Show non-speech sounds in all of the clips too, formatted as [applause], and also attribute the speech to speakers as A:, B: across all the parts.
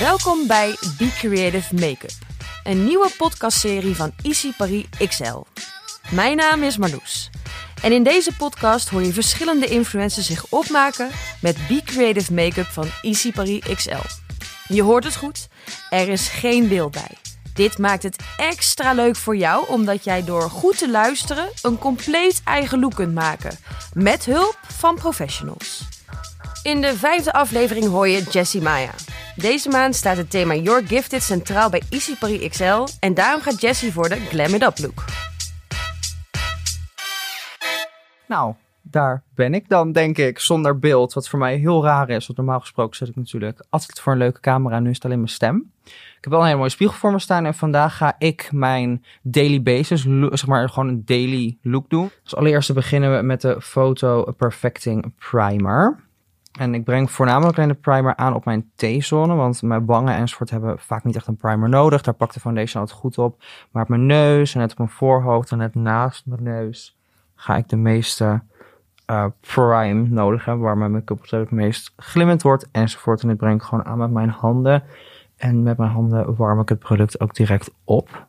A: Welkom bij Be Creative Makeup, een nieuwe podcastserie van Easy Paris XL. Mijn naam is Marloes. En in deze podcast hoor je verschillende influencers zich opmaken met Be Creative Makeup van Easy Paris XL. Je hoort het goed, er is geen beeld bij. Dit maakt het extra leuk voor jou, omdat jij door goed te luisteren een compleet eigen look kunt maken. Met hulp van professionals. In de vijfde aflevering hoor je Jessie Maya. Deze maand staat het thema Your Gifted centraal bij Easy Paris XL. En daarom gaat Jessie voor de Glam It Up look.
B: Nou, daar ben ik dan, denk ik, zonder beeld. Wat voor mij heel raar is. Want normaal gesproken zet ik natuurlijk altijd voor een leuke camera. Nu is het alleen mijn stem. Ik heb wel een hele mooie spiegel voor me staan. En vandaag ga ik mijn daily basis, zeg maar gewoon een daily look doen. Dus allereerst beginnen we met de Photo Perfecting Primer. En ik breng voornamelijk alleen de primer aan op mijn T-zone. Want mijn wangen enzovoort hebben vaak niet echt een primer nodig. Daar pakt de foundation altijd goed op. Maar op mijn neus en net op mijn voorhoofd en net naast mijn neus ga ik de meeste eh, prime nodig hebben. Waar mijn make-up het meest glimmend wordt enzovoort. En dit breng ik gewoon aan met mijn handen. En met mijn handen warm ik het product ook direct op.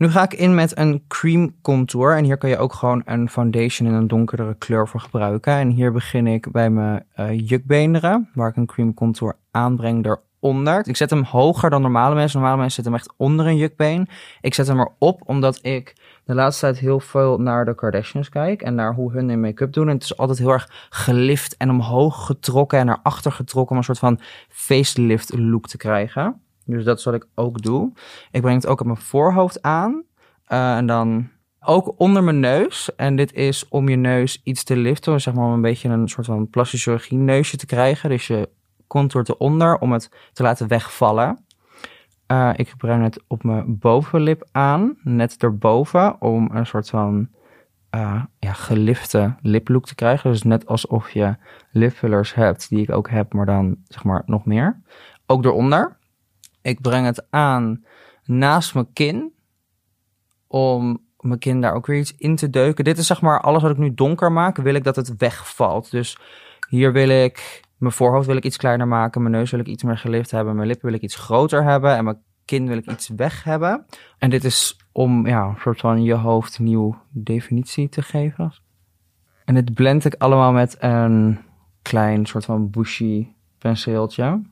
B: Nu ga ik in met een cream contour. En hier kan je ook gewoon een foundation in een donkerdere kleur voor gebruiken. En hier begin ik bij mijn eh, jukbeenderen. Waar ik een cream contour aanbreng eronder. Ik zet hem hoger dan normale mensen. Normale mensen zetten hem echt onder een jukbeen. Ik zet hem erop omdat ik de laatste tijd heel veel naar de Kardashians kijk. En naar hoe hun in make-up doen. En het is altijd heel erg gelift en omhoog getrokken en naar achter getrokken. Om een soort van facelift look te krijgen. Dus dat zal ik ook doen. Ik breng het ook op mijn voorhoofd aan. Eh, en dan ook onder mijn neus. En dit is om je neus iets te liften. Zeg maar om een beetje een soort van plastische chirurgie neusje te krijgen. Dus je contourt eronder om het te laten wegvallen. Eh, ik breng het op mijn bovenlip aan. Net erboven. Om een soort van eh, ja, gelifte liplook te krijgen. Dus net alsof je lipfillers hebt. Die ik ook heb. Maar dan zeg maar nog meer. Ook eronder. Ik breng het aan naast mijn kin. Om mijn kin daar ook weer iets in te deuken. Dit is zeg maar alles wat ik nu donker maak. Wil ik dat het wegvalt. Dus hier wil ik... Mijn voorhoofd wil ik iets kleiner maken. Mijn neus wil ik iets meer gelift hebben. Mijn lippen wil ik iets groter hebben. En mijn kin wil ik iets weg hebben. En dit is om ja, een soort van je hoofd nieuw definitie te geven. En dit blend ik allemaal met een klein soort van bushy penseeltje.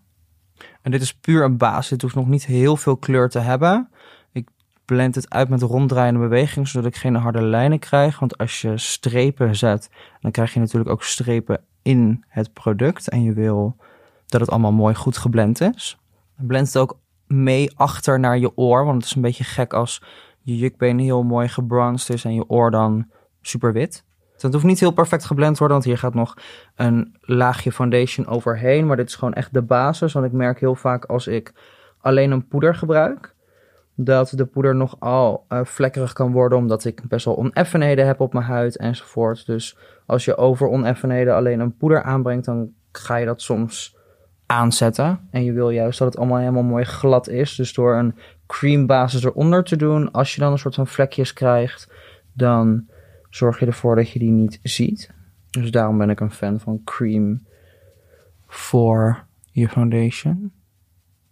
B: En dit is puur een basis. Dit hoeft nog niet heel veel kleur te hebben. Ik blend het uit met ronddraaiende beweging, zodat ik geen harde lijnen krijg. Want als je strepen zet, dan krijg je natuurlijk ook strepen in het product. En je wil dat het allemaal mooi goed geblend is. Blend het ook mee achter naar je oor. Want het is een beetje gek als je jukbeen heel mooi gebronzed is en je oor dan super wit. Het hoeft niet heel perfect geblend te worden, want hier gaat nog een laagje foundation overheen. Maar dit is gewoon echt de basis. Want ik merk heel vaak als ik alleen een poeder gebruik, dat de poeder nogal uh, vlekkerig kan worden, omdat ik best wel oneffenheden heb op mijn huid enzovoort. Dus als je over oneffenheden alleen een poeder aanbrengt, dan ga je dat soms aanzetten. En je wil juist dat het allemaal helemaal mooi glad is. Dus door een cream basis eronder te doen, als je dan een soort van vlekjes krijgt, dan zorg je ervoor dat je die niet ziet. Dus daarom ben ik een fan van cream voor je foundation.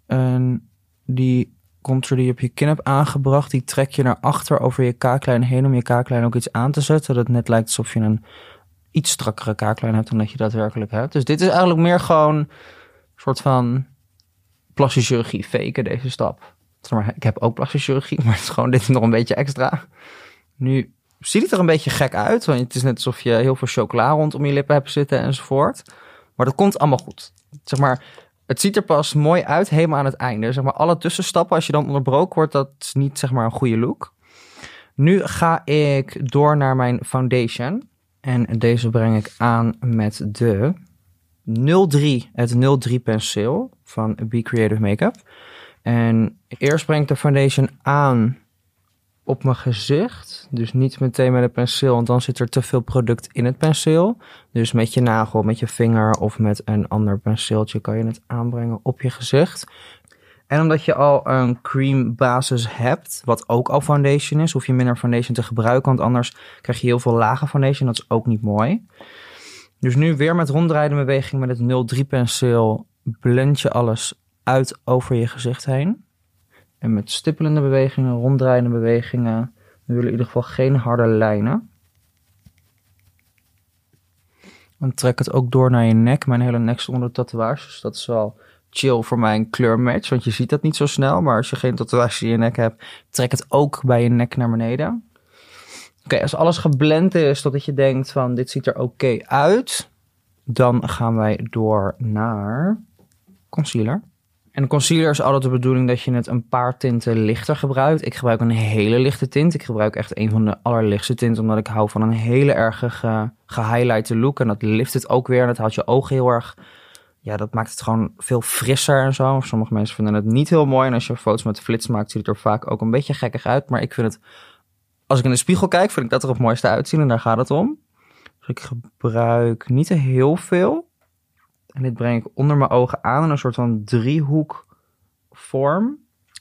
B: En die contour die je op je kin hebt aangebracht, die trek je naar achter over je kaaklijn heen om je kaaklijn ook iets aan te zetten. Dat net lijkt alsof je een iets strakkere kaaklijn hebt dan dat je daadwerkelijk hebt. Dus dit is eigenlijk meer gewoon een soort van plastische chirurgie faken, deze stap. Ik heb ook plastische chirurgie, [laughs] maar het is gewoon dit nog een beetje extra. Nu ziet het er een beetje gek uit. Want het is net alsof je heel veel chocola rondom je lippen hebt zitten enzovoort. Maar dat komt allemaal goed. Zeg maar, het ziet er pas mooi uit helemaal aan het einde. Zeg maar, alle tussenstappen, als je dan onderbroken wordt, dat is niet zeg maar een goede look. Nu ga ik door naar mijn foundation. En deze breng ik aan met de 03, het 03 penseel van Be Creative Makeup. En eerst breng ik de foundation aan op mijn gezicht. Dus niet meteen met een penseel, want dan zit er te veel product in het penseel. Dus met je nagel, met je vinger of met een ander penseeltje kan je het aanbrengen op je gezicht. En omdat je al een cream basis hebt, wat ook al foundation is, hoef je minder foundation te gebruiken. Want anders krijg je heel veel lage foundation. Dat is ook niet mooi. Dus nu weer met ronddraaiende beweging met het 03 penseel blend je alles uit over je gezicht heen. En met stippelende bewegingen, ronddraaiende bewegingen. We willen in ieder geval geen harde lijnen. En trek het ook door naar je nek. Mijn hele nek zonder onder tatoeages. Dus dat is wel chill voor mijn kleurmatch. Want je ziet dat niet zo snel. Maar als je geen tatoeage in je nek hebt, trek het ook bij je nek naar beneden. Oké, als alles geblend is totdat je denkt van dit ziet er oké uit. Dan gaan wij door naar concealer. En concealer is altijd de bedoeling dat je het een paar tinten lichter gebruikt. Ik gebruik een hele lichte tint. Ik gebruik echt een van de allerlichtste tinten, omdat ik hou van een hele erge ge look. En dat lift het ook weer en dat houdt je ogen heel erg... Ja, dat maakt het gewoon veel frisser en zo. Sommige mensen vinden het niet heel mooi. En als je foto's met flits maakt, ziet het er vaak ook een beetje gekkig uit. Maar ik vind het... Als ik in de spiegel kijk, vind ik dat er het mooiste uitzien. En daar gaat het om. Dus ik gebruik niet heel veel. En dit breng ik onder mijn ogen aan in een soort van driehoek vorm.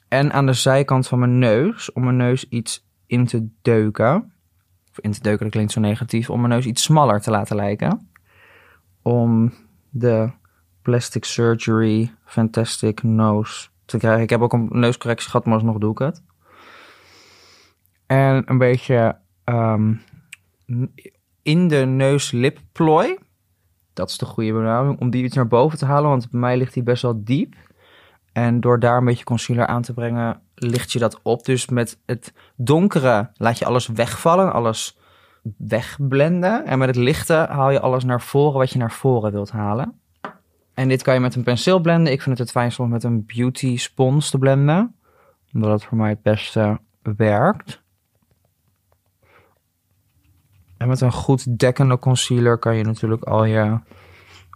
B: En aan de zijkant van mijn neus, om mijn neus iets in te deuken. Of in te deuken, dat klinkt zo negatief. Om mijn neus iets smaller te laten lijken. Om de plastic surgery fantastic nose te krijgen. Ik heb ook een neuscorrectie gehad, maar alsnog doe ik het. En een beetje ehm, in de neus-lipplooi dat is de goede benaming, om die iets naar boven te halen. Want bij mij ligt die best wel diep. En door daar een beetje concealer aan te brengen, licht je dat op. Dus met het donkere laat je alles wegvallen, alles wegblenden. En met het lichte haal je alles naar voren wat je naar voren wilt halen. En dit kan je met een penseel blenden. Ik vind het het fijnst om met een beauty spons te blenden. Omdat het voor mij het beste werkt. En met een goed dekkende concealer kan je natuurlijk al je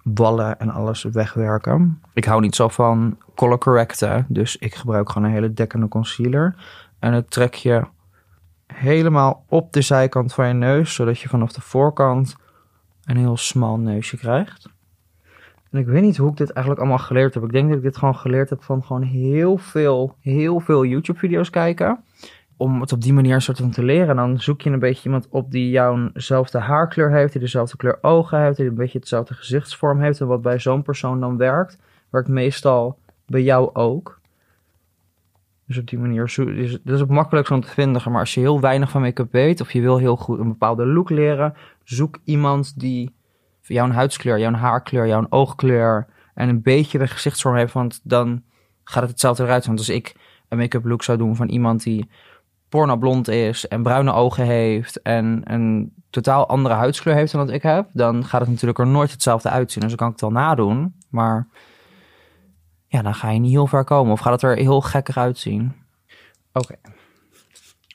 B: ballen en alles wegwerken. Ik hou niet zo van color correcten, dus ik gebruik gewoon een hele dekkende concealer. En het trek je helemaal op de zijkant van je neus, zodat je vanaf de voorkant een heel smal neusje krijgt. En ik weet niet hoe ik dit eigenlijk allemaal geleerd heb. Ik denk dat ik dit gewoon geleerd heb van gewoon heel veel, heel veel YouTube-video's kijken om het op die manier soort van te leren. dan zoek je een beetje iemand op die jouwzelfde haarkleur heeft, die dezelfde kleur ogen heeft, die een beetje hetzelfde gezichtsvorm heeft. En wat bij zo'n persoon dan werkt, werkt meestal bij jou ook. Dus op die manier, is, dat is ook makkelijk om te vinden. Maar als je heel weinig van make-up weet, of je wil heel goed een bepaalde look leren, zoek iemand die jouw huidskleur, jouw haarkleur, jouw oogkleur en een beetje de gezichtsvorm heeft. Want dan gaat het hetzelfde eruit. Want als ik een make-up look zou doen van iemand die pornoblond is en bruine ogen heeft en een totaal andere huidskleur heeft dan dat ik heb, dan gaat het natuurlijk er nooit hetzelfde uitzien. Dus dan kan ik het wel nadoen, maar ja, dan ga je niet heel ver komen of gaat het er heel gekkig uitzien. Oké.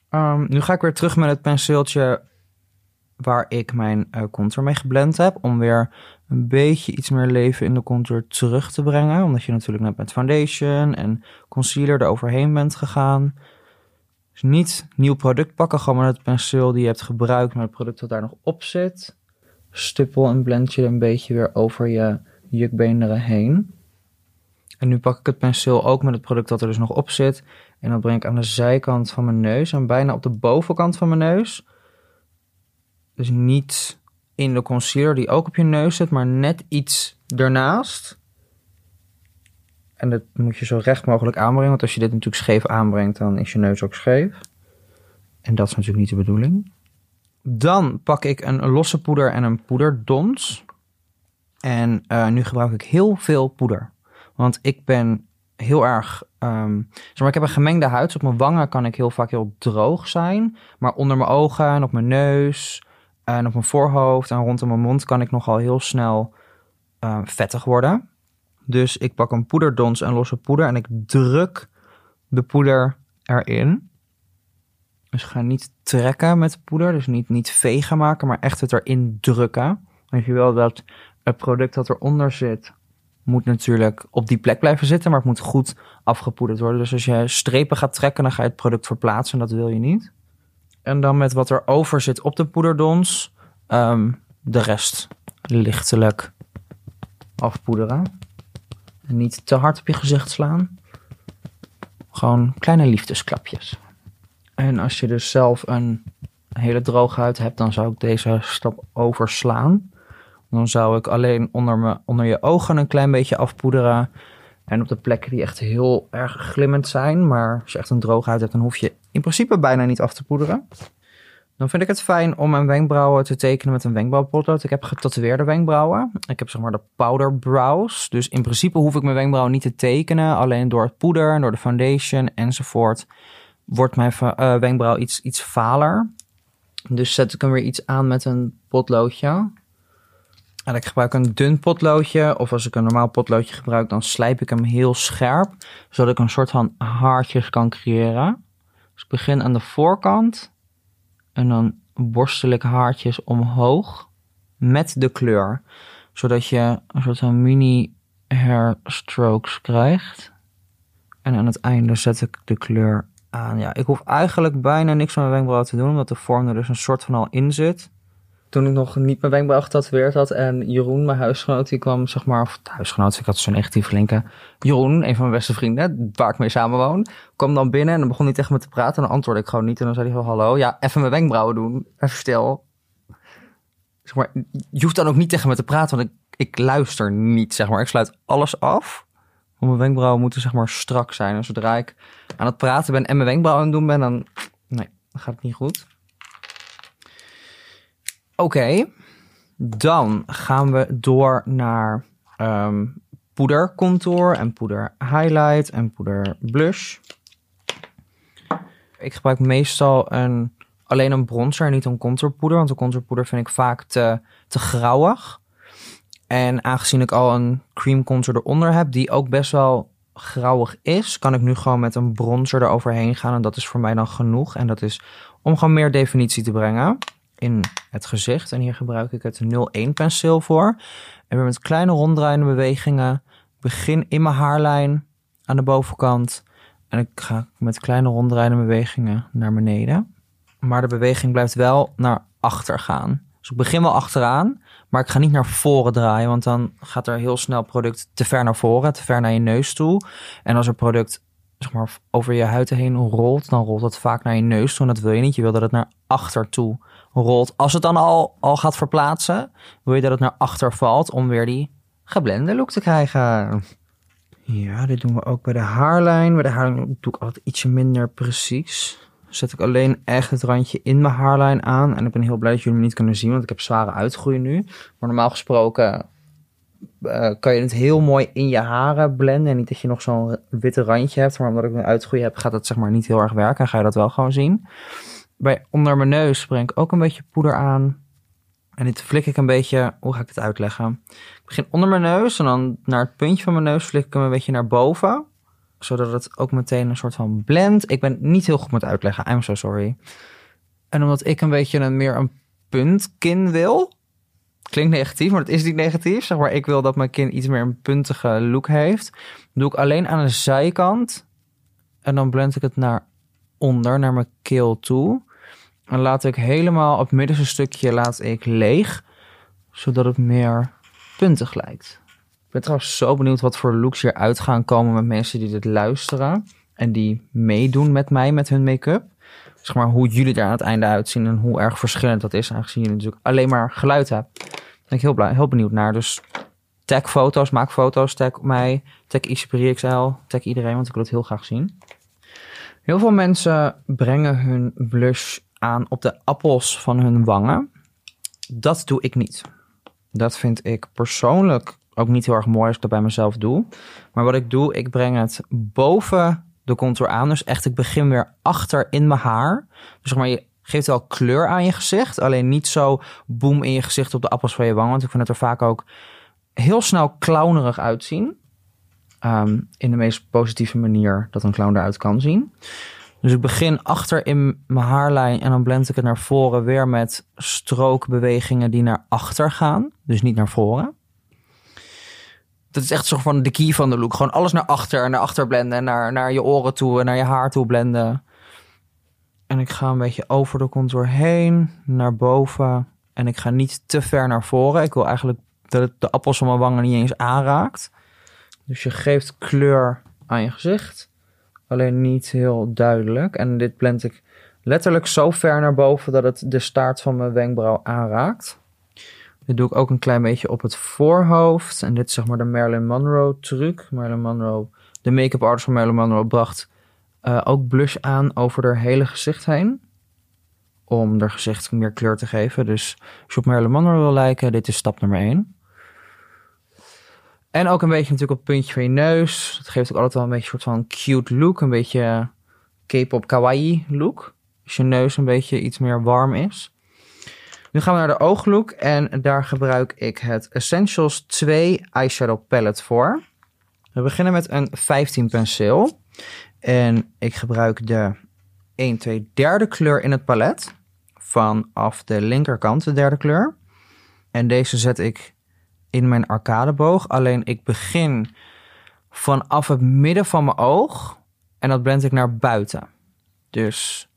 B: Ehm, nu ga ik weer terug met het penseeltje waar ik mijn uh, contour mee geblend heb, om weer een beetje iets meer leven in de contour terug te brengen, omdat je natuurlijk net met foundation en concealer eroverheen bent gegaan. Dus niet nieuw product pakken, gewoon maar het penseel die je hebt gebruikt, maar het product dat daar nog op zit. Stippel en blend je een beetje weer over je jukbeenderen heen. En nu pak ik het penseel ook met het product dat er dus nog op zit. En dat breng ik aan de zijkant van mijn neus en bijna op de bovenkant van mijn neus. Dus niet in de concealer die ook op je neus zit, maar net iets ernaast. En dat moet je zo recht mogelijk aanbrengen. Want als je dit natuurlijk scheef aanbrengt, dan is je neus ook scheef. En dat is natuurlijk niet de bedoeling. Dan pak ik een losse poeder en een poederdons. En uh, nu gebruik ik heel veel poeder. Want ik ben heel erg. Um, zeg maar, ik heb een gemengde huid. Dus op mijn wangen kan ik heel vaak heel droog zijn. Maar onder mijn ogen en op mijn neus en op mijn voorhoofd en rondom mijn mond kan ik nogal heel snel uh, vettig worden. Dus ik pak een poederdons en losse poeder en ik druk de poeder erin. Dus ga niet trekken met de poeder, dus niet, niet vegen maken, maar echt het erin drukken. Want je wil dat het product dat eronder zit, moet natuurlijk op die plek blijven zitten, maar het moet goed afgepoederd worden. Dus als je strepen gaat trekken, dan ga je het product verplaatsen en dat wil je niet. En dan met wat er over zit op de poederdons, ehm, de rest lichtelijk afpoederen. Niet te hard op je gezicht slaan. Gewoon kleine liefdesklapjes. En als je dus zelf een hele droge huid hebt, dan zou ik deze stap overslaan. Dan zou ik alleen onder, me, onder je ogen een klein beetje afpoederen. En op de plekken die echt heel erg glimmend zijn, maar als je echt een droge huid hebt, dan hoef je in principe bijna niet af te poederen. Dan vind ik het fijn om mijn wenkbrauwen te tekenen met een wenkbrauwpotlood. Ik heb getatoeëerde wenkbrauwen. Ik heb zeg maar de powder brows. Dus in principe hoef ik mijn wenkbrauwen niet te tekenen. Alleen door het poeder, door de foundation enzovoort wordt mijn uh, wenkbrauw iets, iets valer. Dus zet ik hem weer iets aan met een potloodje. En ik gebruik een dun potloodje. Of als ik een normaal potloodje gebruik, dan slijp ik hem heel scherp. Zodat ik een soort van haartjes kan creëren. Dus ik begin aan de voorkant. En dan borstel ik haartjes omhoog met de kleur. Zodat je een soort van mini hair strokes krijgt. En aan het einde zet ik de kleur aan. Ja, ik hoef eigenlijk bijna niks aan mijn wenkbrauw te doen, omdat de vorm er dus een soort van al in zit. Toen ik nog niet mijn wenkbrauw getatoeëerd had en Jeroen, mijn huisgenoot, die kwam zeg maar, of huisgenoot, ik had zo'n negatief linken. Jeroen, een van mijn beste vrienden, waar ik mee samenwoon, kwam dan binnen en dan begon hij tegen me te praten en dan antwoordde ik gewoon niet. En dan zei hij van, hallo, ja, even mijn wenkbrauwen doen, even stil. Zeg maar, je hoeft dan ook niet tegen me te praten, want ik, ik luister niet, zeg maar. Ik sluit alles af. Mijn wenkbrauwen moeten zeg maar strak zijn. En zodra ik aan het praten ben en mijn wenkbrauwen aan het doen ben, dan, nee, dan gaat het niet goed. Oké, dan gaan we door naar um, poeder contour en poeder highlight en poeder blush. Ik gebruik meestal een, alleen een bronzer en niet een contourpoeder, want een contourpoeder vind ik vaak te, te grauwig. En aangezien ik al een cream contour eronder heb, die ook best wel grauwig is, kan ik nu gewoon met een bronzer eroverheen gaan. En dat is voor mij dan genoeg. En dat is om gewoon meer definitie te brengen in het gezicht. En hier gebruik ik het 01 penseel voor. En weer met kleine ronddraaiende bewegingen. Begin in mijn haarlijn aan de bovenkant. En ik ga met kleine ronddraaiende bewegingen naar beneden. Maar de beweging blijft wel naar achter gaan. Dus ik begin wel achteraan, maar ik ga niet naar voren draaien, want dan gaat er heel snel product te ver naar voren, te ver naar je neus toe. En als er product maar, over je huid heen rolt, dan rolt het vaak naar je neus toe. En dat wil je niet. Je wil dat het naar achter toe rolt. Als het dan al, al gaat verplaatsen, wil je dat het naar achter valt om weer die geblende look te krijgen. Ja, dit doen we ook bij de haarlijn. Bij de haarlijn doe ik altijd ietsje minder precies zet ik alleen echt het randje in mijn haarlijn aan. En ik ben heel blij dat jullie me niet kunnen zien, want ik heb zware uitgroei nu. Maar normaal gesproken uh, kan je het heel mooi in je haren blenden. En niet dat je nog zo'n witte randje hebt. Maar omdat ik een uitgroei heb, gaat dat zeg maar niet heel erg werken. En ga je dat wel gewoon zien. Bij onder mijn neus breng ik ook een beetje poeder aan. En dit flik ik een beetje, hoe ga ik het uitleggen? Ik begin onder mijn neus en dan naar het puntje van mijn neus flik ik hem een beetje naar boven zodat het ook meteen een soort van blend. Ik ben niet heel goed met uitleggen. I'm so sorry. En omdat ik een beetje een meer een puntkin wil. Klinkt negatief, maar het is niet negatief. Zeg maar, ik wil dat mijn kin iets meer een puntige look heeft. Doe ik alleen aan de zijkant. En dan blend ik het naar onder, naar mijn keel toe. En laat ik helemaal het middenste stukje laat ik leeg. Zodat het meer puntig lijkt ben trouwens zo benieuwd wat voor looks hier uit gaan komen met mensen die dit luisteren. En die meedoen met mij met hun make-up. Zeg maar hoe jullie er aan het einde uitzien en hoe erg verschillend dat is. Aangezien jullie natuurlijk alleen maar geluid hebben. Ik heel, blij, heel benieuwd naar. Dus tag foto's, maak foto's, tag mij, tag XL, tag iedereen, want ik wil het heel graag zien. Heel veel mensen brengen hun blush aan op de appels van hun wangen. Dat doe ik niet. Dat vind ik persoonlijk ook niet heel erg mooi als ik dat bij mezelf doe. Maar wat ik doe, ik breng het boven de contour aan. Dus echt, ik begin weer achter in mijn haar. Dus zeg maar, je geeft wel kleur aan je gezicht. Alleen niet zo boom in je gezicht op de appels van je wang. Want ik vind het er vaak ook heel snel clownerig uitzien. Ehm, in de meest positieve manier dat een clown eruit kan zien. Dus ik begin achter in mijn haarlijn en dan blend ik het naar voren weer met strookbewegingen die naar achter gaan. Dus niet naar voren dat is echt zo van de key van de look. Gewoon alles naar achter, naar achter blenden, naar, naar je oren toe en naar je haar toe blenden. En ik ga een beetje over de contour heen, naar boven. En ik ga niet te ver naar voren. Ik wil eigenlijk dat het de appels van mijn wangen niet eens aanraakt. Dus je geeft kleur aan je gezicht. Alleen niet heel duidelijk. En dit blend ik letterlijk zo ver naar boven dat het de staart van mijn wenkbrauw aanraakt. Dit doe ik ook een klein beetje op het voorhoofd. En dit is zeg maar de Marilyn Monroe truc. Marilyn Monroe, de make-up artist van Marilyn Monroe bracht uh, ook blush aan over haar hele gezicht heen. Om haar gezicht meer kleur te geven. Dus als je op Marilyn wil lijken, dit is stap nummer 1. En ook een beetje natuurlijk op puntje van je neus. Dat geeft ook altijd wel een beetje een soort van cute look. Een beetje K-pop kawaii look. Als je neus een beetje iets meer warm is. Nu gaan we naar de ooglook en daar gebruik ik het Essentials 2 eyeshadow palette voor. We beginnen met een 15 penseel. En ik gebruik de 1, 2, derde kleur in het palet. Vanaf de linkerkant de derde kleur. En deze zet ik in mijn arcadeboog. Alleen ik begin vanaf het midden van mijn oog. En dat blend ik naar buiten. Dus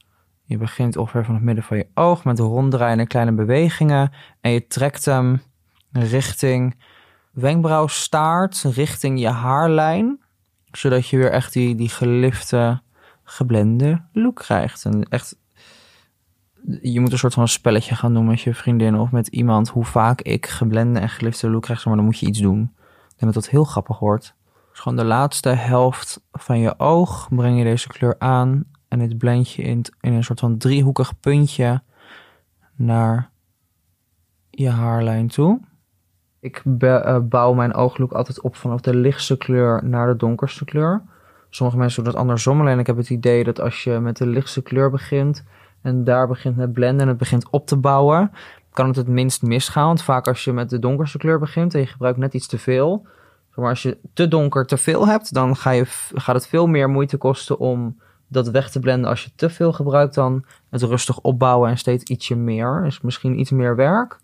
B: je begint ongeveer van het midden van je oog met ronddraaiende kleine bewegingen. En je trekt hem richting wenkbrauwstaart, richting je haarlijn. Zodat je weer echt die, die gelifte, geblende look krijgt. En echt, je moet een soort van spelletje gaan doen met je vriendin of met iemand. Hoe vaak ik geblende en gelifte look krijg, maar dan moet je iets doen. Ik denk dat dat heel grappig wordt. Dus gewoon de laatste helft van je oog breng je deze kleur aan en dit blend je in, in een soort van driehoekig puntje naar je haarlijn toe. Ik eh, bouw mijn ooglook altijd op vanaf de lichtste kleur naar de donkerste kleur. Sommige mensen doen dat andersom. Alleen ik heb het idee dat als je met de lichtste kleur begint en daar begint met blenden en het begint op te bouwen, kan het het minst misgaan. Want vaak als je met de donkerste kleur begint en je gebruikt net iets te veel, maar als je te donker te veel hebt, dan ga je, gaat het veel meer moeite kosten om dat weg te blenden als je te veel gebruikt dan het rustig opbouwen en steeds ietsje meer. Is misschien iets meer werk,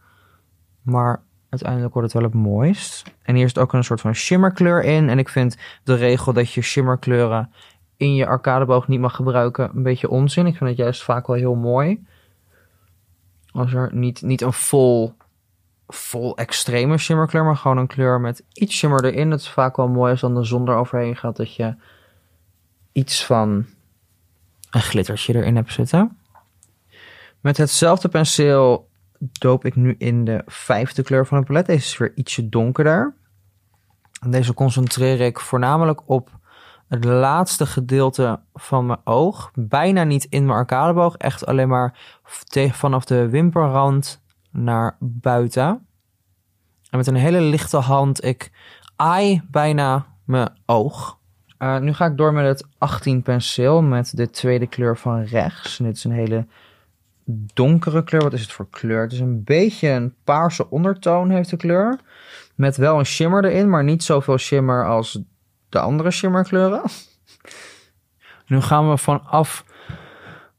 B: maar uiteindelijk wordt het wel het mooist. En hier is ook een soort van shimmerkleur in. En ik vind de regel dat je shimmerkleuren in je arcadeboog niet mag gebruiken een beetje onzin. Ik vind het juist vaak wel heel mooi. Als er niet, niet een vol, vol extreme shimmerkleur, maar gewoon een kleur met iets shimmer erin. Dat is vaak wel mooi als dan de zon eroverheen gaat. Dat je iets van een glittertje erin heb zitten. Met hetzelfde penseel doop ik nu in de vijfde kleur van het palet. Deze is weer ietsje donkerder. En deze concentreer ik voornamelijk op het laatste gedeelte van mijn oog. Bijna niet in mijn arcadeboog. Echt alleen maar vanaf de wimperrand naar buiten. En met een hele lichte hand ik eye bijna mijn oog. Uh, nu ga ik door met het 18 penseel met de tweede kleur van rechts. En dit is een hele donkere kleur. Wat is het voor kleur? Het is een beetje een paarse ondertoon heeft de kleur. Met wel een shimmer erin, maar niet zoveel shimmer als de andere shimmerkleuren. [laughs] Nu gaan we vanaf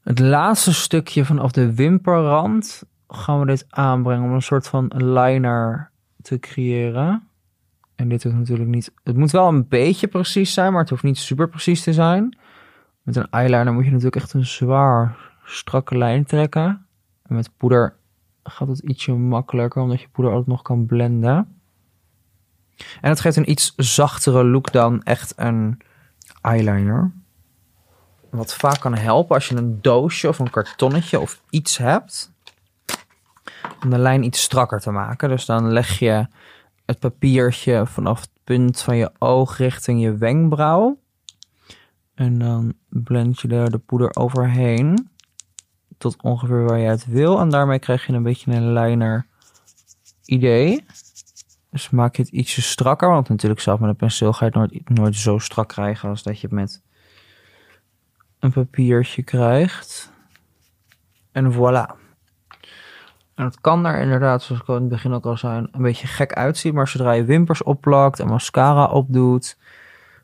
B: het laatste stukje vanaf de wimperrand gaan we dit aanbrengen om een soort van liner te creëren. En dit hoeft natuurlijk niet. Het moet wel een beetje precies zijn, maar het hoeft niet super precies te zijn. Met een eyeliner moet je natuurlijk echt een zwaar strakke lijn trekken. En met poeder gaat het ietsje makkelijker, omdat je poeder altijd nog kan blenden. En het geeft een iets zachtere look dan echt een eyeliner. Wat vaak kan helpen als je een doosje of een kartonnetje of iets hebt. Om de lijn iets strakker te maken. Dus dan leg je het papiertje vanaf het punt van je oog richting je wenkbrauw. En dan blend je er de poeder overheen. Tot ongeveer waar je het wil. En daarmee krijg je een beetje een liner idee. Dus maak je het ietsje strakker. Want natuurlijk zelf met een penseel ga je het nooit, nooit zo strak krijgen als dat je het met een papiertje krijgt. En voilà. En het kan daar inderdaad, zoals ik al in het begin ook al zei, een beetje gek uitzien. Maar zodra je wimpers opplakt en mascara opdoet,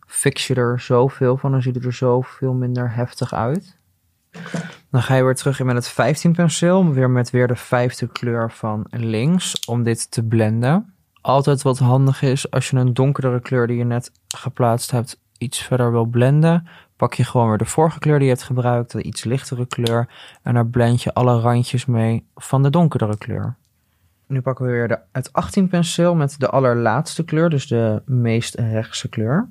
B: fix je er zoveel van. Dan ziet het er zoveel minder heftig uit. Dan ga je weer terug in met het 15 penseel. Weer met weer de vijfde kleur van links. Om dit te blenden. Altijd wat handig is als je een donkerdere kleur die je net geplaatst hebt iets verder wil blenden pak je gewoon weer de vorige kleur die je hebt gebruikt, de iets lichtere kleur. En daar blend je alle randjes mee van de donkerdere kleur. Nu pakken we weer de, het 18 penseel met de allerlaatste kleur, dus de meest rechtse kleur.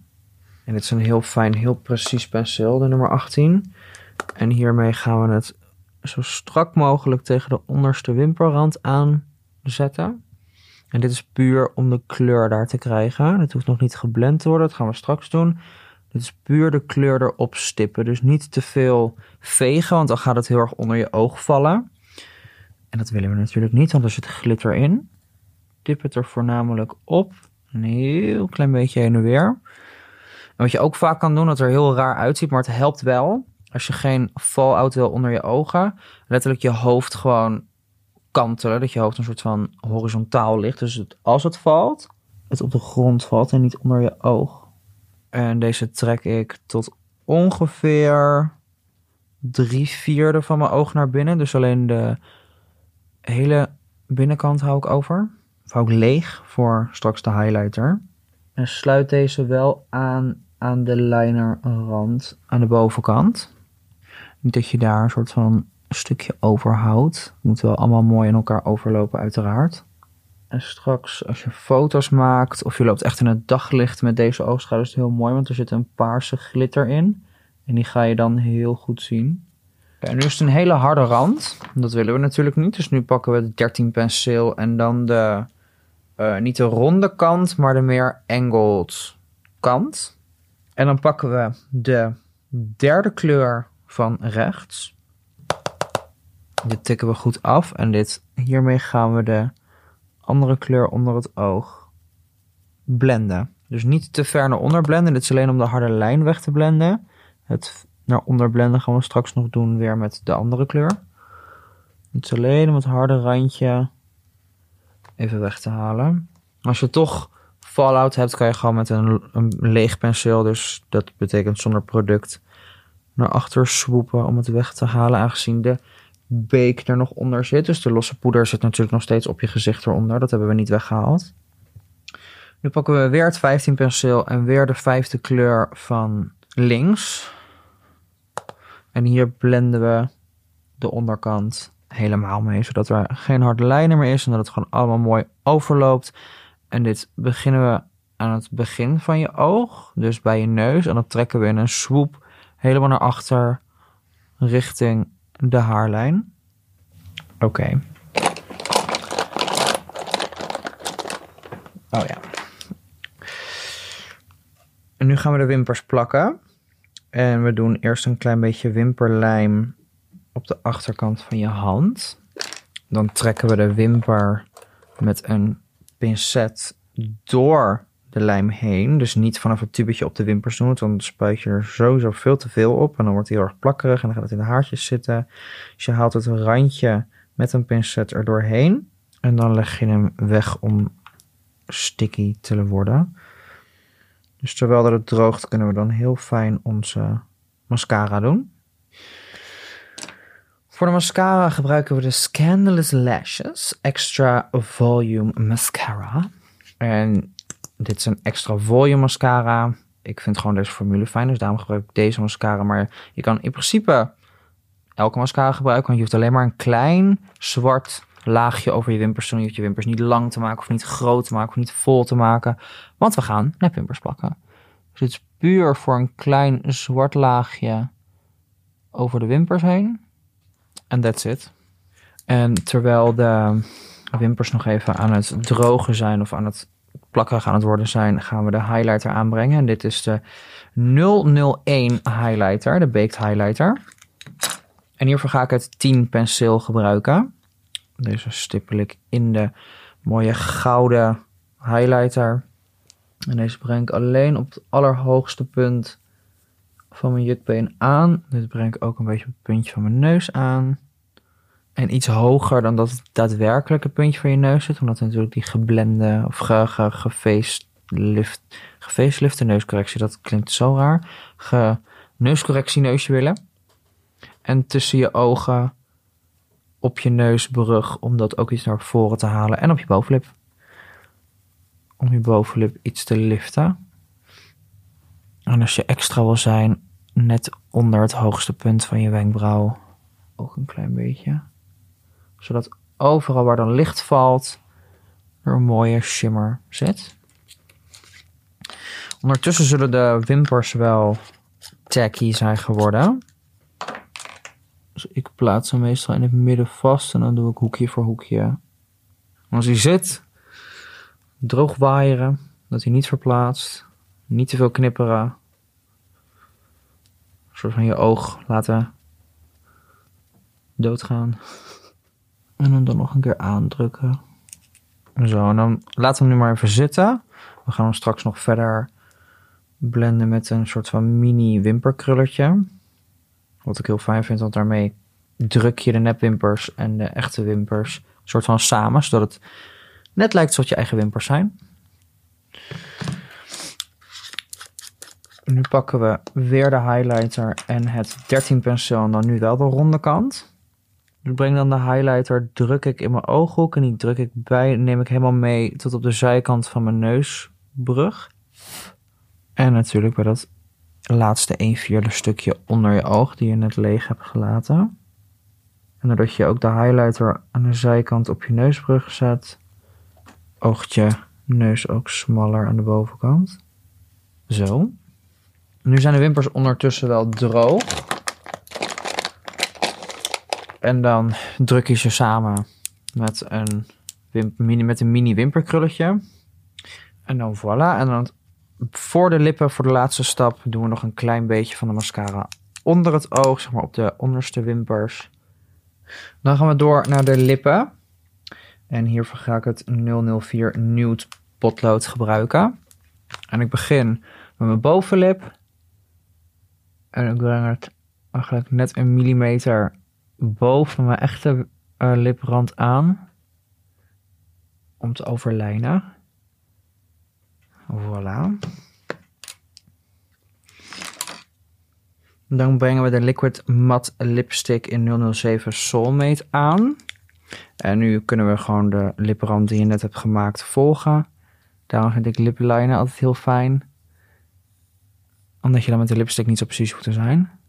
B: En dit is een heel fijn, heel precies penseel, de nummer 18. En hiermee gaan we het zo strak mogelijk tegen de onderste wimperrand aanzetten. En dit is puur om de kleur daar te krijgen. Het hoeft nog niet geblend te worden, dat gaan we straks doen. Dit is puur de kleur erop stippen. Dus niet te veel vegen, want dan gaat het heel erg onder je oog vallen. En dat willen we natuurlijk niet, want er zit glitter in. Dip het er voornamelijk op. Een heel klein beetje heen en weer. En wat je ook vaak kan doen, dat er heel raar uitziet, maar het helpt wel. Als je geen fallout wil onder je ogen, letterlijk je hoofd gewoon kantelen. Dat je hoofd een soort van horizontaal ligt. Dus het, als het valt, het op de grond valt en niet onder je oog. En deze trek ik tot ongeveer drie vierde van mijn oog naar binnen. Dus alleen de hele binnenkant hou ik over. Of hou ik leeg voor straks de highlighter. En sluit deze wel aan aan de linerrand aan de bovenkant. Dat je daar een soort van stukje overhoudt. Het moet wel allemaal mooi in elkaar overlopen uiteraard. En straks als je foto's maakt of je loopt echt in het daglicht met deze oogschouder is het heel mooi, want er zit een paarse glitter in. En die ga je dan heel goed zien. En nu is het een hele harde rand. Dat willen we natuurlijk niet. Dus nu pakken we de 13 penseel en dan de, uh, niet de ronde kant, maar de meer angled kant. En dan pakken we de derde kleur van rechts. Dit tikken we goed af en dit, hiermee gaan we de andere kleur onder het oog blenden. Dus niet te ver naar onder blenden. Dit is alleen om de harde lijn weg te blenden. Het naar onder blenden gaan we straks nog doen weer met de andere kleur. Het is alleen om het harde randje even weg te halen. Als je toch fallout hebt, kan je gewoon met een, een leeg penseel, dus dat betekent zonder product, naar achter swoepen om het weg te halen. Aangezien de beek er nog onder zit. Dus de losse poeder zit natuurlijk nog steeds op je gezicht eronder. Dat hebben we niet weggehaald. Nu pakken we weer het 15 penseel en weer de vijfde kleur van links. En hier blenden we de onderkant helemaal mee, zodat er geen harde lijnen meer is en dat het gewoon allemaal mooi overloopt. En dit beginnen we aan het begin van je oog, dus bij je neus. En dan trekken we in een swoep helemaal naar achter richting de haarlijn. Oké. Oh ja. En nu gaan we de wimpers plakken. En we doen eerst een klein beetje wimperlijm op de achterkant van je hand. Dan trekken we de wimper met een pincet door de lijm heen. Dus niet vanaf het tubetje op de wimpers doen, want dan spuit je er sowieso veel te veel op. En dan wordt het heel erg plakkerig en dan gaat het in de haartjes zitten. Dus je haalt het randje met een pincet er doorheen. En dan leg je hem weg om sticky te worden. Dus terwijl dat het droogt, kunnen we dan heel fijn onze mascara doen. Voor de mascara gebruiken we de Scandalous Lashes Extra Volume Mascara. En dit is een extra volume mascara. Ik vind gewoon deze formule fijn, dus daarom gebruik ik deze mascara. Maar je kan in principe elke mascara gebruiken, want je hoeft alleen maar een klein zwart laagje over je wimpers te doen. Je hoeft je wimpers niet lang te maken of niet groot te maken of niet vol te maken. Want we gaan nepwimpers plakken. Dus het is puur voor een klein zwart laagje over de wimpers heen. En that's it. En terwijl de wimpers nog even aan het drogen zijn of aan het plakken aan het worden zijn, gaan we de highlighter aanbrengen. En dit is de 001 highlighter, de Baked highlighter. En hiervoor ga ik het 10 penseel gebruiken. Deze stippel ik in de mooie gouden highlighter. En deze breng ik alleen op het allerhoogste punt van mijn jukbeen aan. Dit breng ik ook een beetje op het puntje van mijn neus aan. En iets hoger dan dat daadwerkelijke puntje van je neus zit. Omdat natuurlijk die geblende of ge, ge, gefacelift, gefacelifte neuscorrectie, dat klinkt zo raar. Ge, neuscorrectie neusje willen. En tussen je ogen, op je neusbrug, om dat ook iets naar voren te halen. En op je bovenlip. Om je bovenlip iets te liften. En als je extra wil zijn, net onder het hoogste punt van je wenkbrauw. Ook een klein beetje. Zodat overal waar dan licht valt, er een mooie shimmer zit. Ondertussen zullen de wimpers wel tacky zijn geworden. Dus ik plaats hem meestal in het midden vast en dan doe ik hoekje voor hoekje. als hij zit, droog waaieren, dat hij niet verplaatst. Niet te veel knipperen. Een soort van je oog laten doodgaan. En dan nog een keer aandrukken. Zo, en dan laten we hem nu maar even zitten. We gaan hem straks nog verder blenden met een soort van mini wimperkrulletje. Wat ik heel fijn vind, want daarmee druk je de nepwimpers en de echte wimpers een soort van samen, zodat het net lijkt alsof je eigen wimpers zijn. Nu pakken we weer de highlighter en het 13 penseel en dan nu wel de ronde kant. Ik breng dan de highlighter, druk ik in mijn ooghoek en die druk ik bij, neem ik helemaal mee tot op de zijkant van mijn neusbrug. En natuurlijk bij dat laatste 1 vierde stukje onder je oog die je net leeg hebt gelaten. En doordat je ook de highlighter aan de zijkant op je neusbrug zet, oogt je neus ook smaller aan de bovenkant. Zo. Nu zijn de wimpers ondertussen wel droog. En dan druk je ze samen met een, mini, met een mini wimperkrulletje. En dan voilà. En dan voor de lippen, voor de laatste stap, doen we nog een klein beetje van de mascara onder het oog, zeg maar op de onderste wimpers. Dan gaan we door naar de lippen. En hiervoor ga ik het 004 Nude potlood gebruiken. En ik begin met mijn bovenlip. En ik breng het eigenlijk net een millimeter boven mijn echte uh, liprand aan. Om te overlijnen. Voilà. Dan brengen we de Liquid Matte Lipstick in 007 Soulmate aan. En nu kunnen we gewoon de liprand die je net hebt gemaakt volgen. Daarom vind ik lipliner altijd heel fijn. Omdat je dan met de lipstick niet zo precies hoeft te zijn.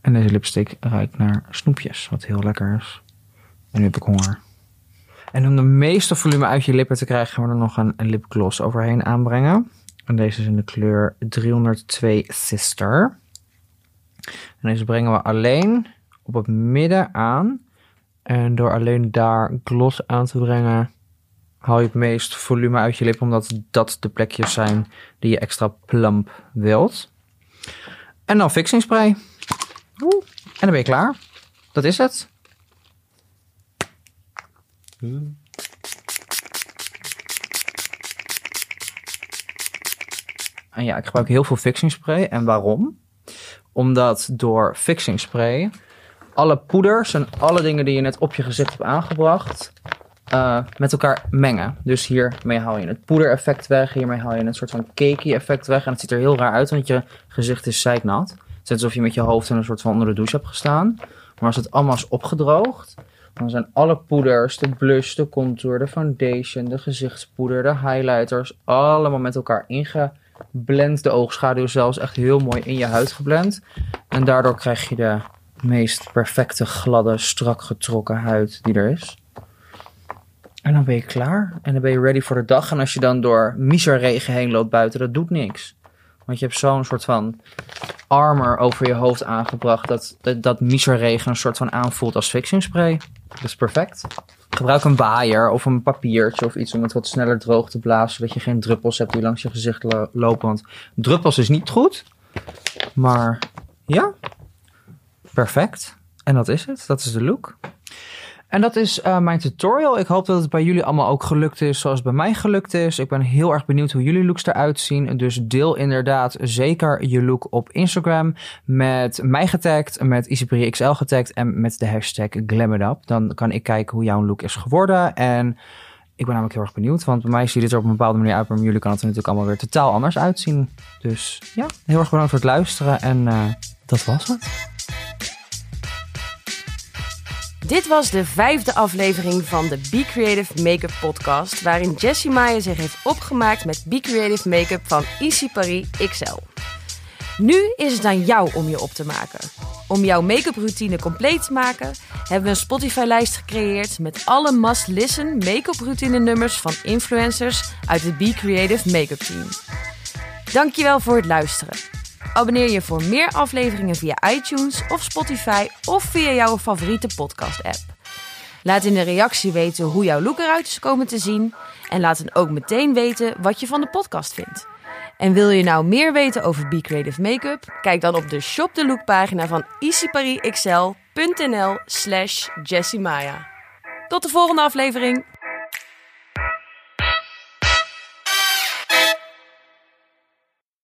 B: En deze lipstick ruikt naar snoepjes, wat heel lekker is. En nu heb ik honger. En om de meeste volume uit je lippen te krijgen, gaan we er nog een, lipgloss overheen aanbrengen. En deze is in de kleur 302 Sister. En deze brengen we alleen op het midden aan. En door alleen daar gloss aan te brengen, haal je het meest volume uit je lip, omdat dat de plekjes zijn die je extra plump wilt. En dan fixing spray. En dan ben je klaar. Dat is het. En ja, ik gebruik heel veel fixing spray. En waarom? Omdat door fixing spray alle poeders en alle dingen die je net op je gezicht hebt aangebracht, uh, met elkaar mengen. Dus hiermee haal je het poedereffect weg. Hiermee haal je een soort van cakey effect weg. En het ziet er heel raar uit, want je gezicht is zeiknat. Is alsof je met je hoofd in een soort van onder de douche hebt gestaan. Maar als het allemaal is opgedroogd, dan zijn alle poeders, de blush, de contour, de foundation, de gezichtspoeder, de highlighters, allemaal met elkaar ingeblend. De oogschaduw zelfs echt heel mooi in je huid geblend. En daardoor krijg je de meest perfecte, gladde, strak getrokken huid die er is. En dan ben je klaar. En dan ben je ready voor de dag. En als je dan door miserregen heen loopt buiten, dat doet niks. Want je hebt zo'n soort van armor over je hoofd aangebracht. Dat, dat, dat miserregen een soort van aanvoelt als fixing spray. Dat is perfect. Gebruik een baaier of een papiertje of iets om het wat sneller droog te blazen. Zodat je geen druppels hebt die langs je gezicht lopen. Want druppels is niet goed. Maar ja, perfect. En dat is het. Dat is de look. En dat is uh, mijn tutorial. Ik hoop dat het bij jullie allemaal ook gelukt is zoals het bij mij gelukt is. Ik ben heel erg benieuwd hoe jullie looks eruit zien. Dus deel inderdaad zeker je look op Instagram met mij getagd, met XL getagd en met de hashtag GlamItUp. Dan kan ik kijken hoe jouw look is geworden. En ik ben namelijk heel erg benieuwd, want bij mij ziet het er op een bepaalde manier uit, maar bij jullie kan het er natuurlijk allemaal weer totaal anders uitzien. Dus ja, heel erg bedankt voor het luisteren en uh, dat was het.
A: Dit was de vijfde aflevering van de Be Creative Makeup podcast, waarin Jessie Maya zich heeft opgemaakt met Be Creative Makeup van Easy Paris XL. Nu is het aan jou om je op te maken. Om jouw make-up routine compleet te maken, hebben we een Spotify-lijst gecreëerd met alle must-listen make-up routine nummers van influencers uit het Be Creative Makeup team. Dankjewel voor het luisteren. Abonneer je voor meer afleveringen via iTunes of Spotify of via jouw favoriete podcast-app. Laat in de reactie weten hoe jouw look eruit is komen te zien. En laat dan ook meteen weten wat je van de podcast vindt. En wil je nou meer weten over Be Creative Makeup? Kijk dan op de Shop the Look pagina van easyparisxl.nl slash Jessimaya. Tot de volgende aflevering!